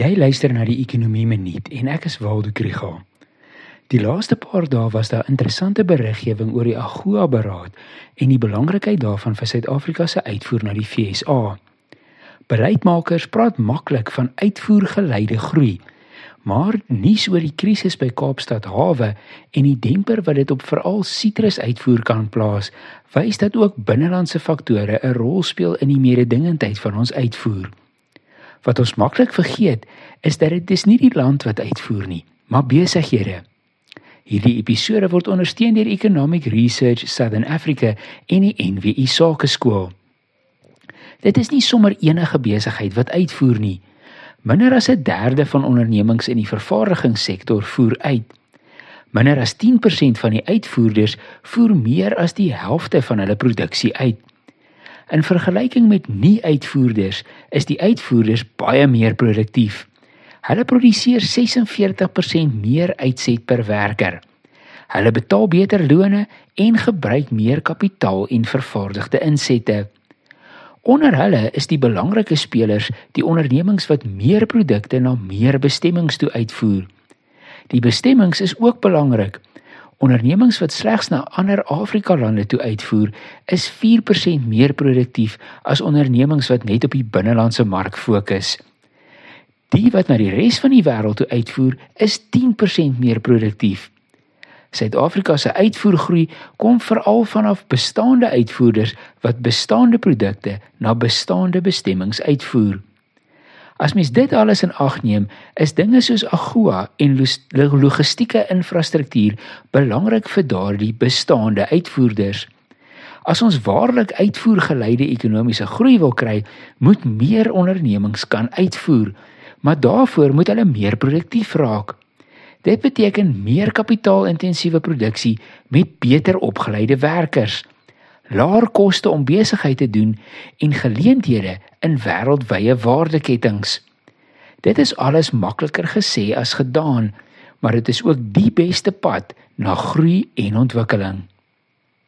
Jy luister na die Ekonomie Minuut en ek is Waldo Krügel. Die laaste paar dae was daar interessante beriggewing oor die AGOA-beraad en die belangrikheid daarvan vir Suid-Afrika se uitvoer na die FSA. Beleidsmakers praat maklik van uitvoergeleide groei, maar nuus oor die krisis by Kaapstad Hawe en die demper wat dit op veral sitrusuitvoer kan plaas, wys dat ook binnelandse faktore 'n rol speel in die mededingendheid van ons uitvoer. Wat ons maklik vergeet, is dat dit dis nie die land wat uitvoer nie, maar besighede. Hierdie episode word ondersteun deur Economic Research Southern Africa en die NWI Sakeskool. Dit is nie sommer enige besigheid wat uitvoer nie. Minder as 'n derde van ondernemings in die vervaardigingssektor voer uit. Minder as 10% van die uitvoerders voer meer as die helfte van hulle produksie uit. In vergelyking met nie-uitvoerders is die uitvoerders baie meer produktief. Hulle produseer 46% meer uitset per werker. Hulle betaal beter lone en gebruik meer kapitaal en vervaardigde insette. Onder hulle is die belangrike spelers die ondernemings wat meer produkte na meer bestemmings toe uitvoer. Die bestemmings is ook belangrik. Ondernemings wat slegs na ander Afrika lande toe uitvoer, is 4% meer produktief as ondernemings wat net op die binnelandse mark fokus. Die wat na die res van die wêreld toe uitvoer, is 10% meer produktief. Suid-Afrika se uitvoergroei kom veral vanaf bestaande uitvoerders wat bestaande produkte na bestaande bestemmings uitvoer. As mens dit alles in ag neem, is dinge soos AGOA en logistieke infrastruktuur belangrik vir daardie bestaande uitvoerders. As ons waarlik uitvoergeleide ekonomiese groei wil kry, moet meer ondernemings kan uitvoer, maar daarvoor moet hulle meer produktief raak. Dit beteken meer kapitaalintensiewe produksie met beter opgeleide werkers laer koste om besigheid te doen en geleenthede in wêreldwye waardeketTINGS. Dit is alles makliker gesê as gedaan, maar dit is ook die beste pad na groei en ontwikkeling.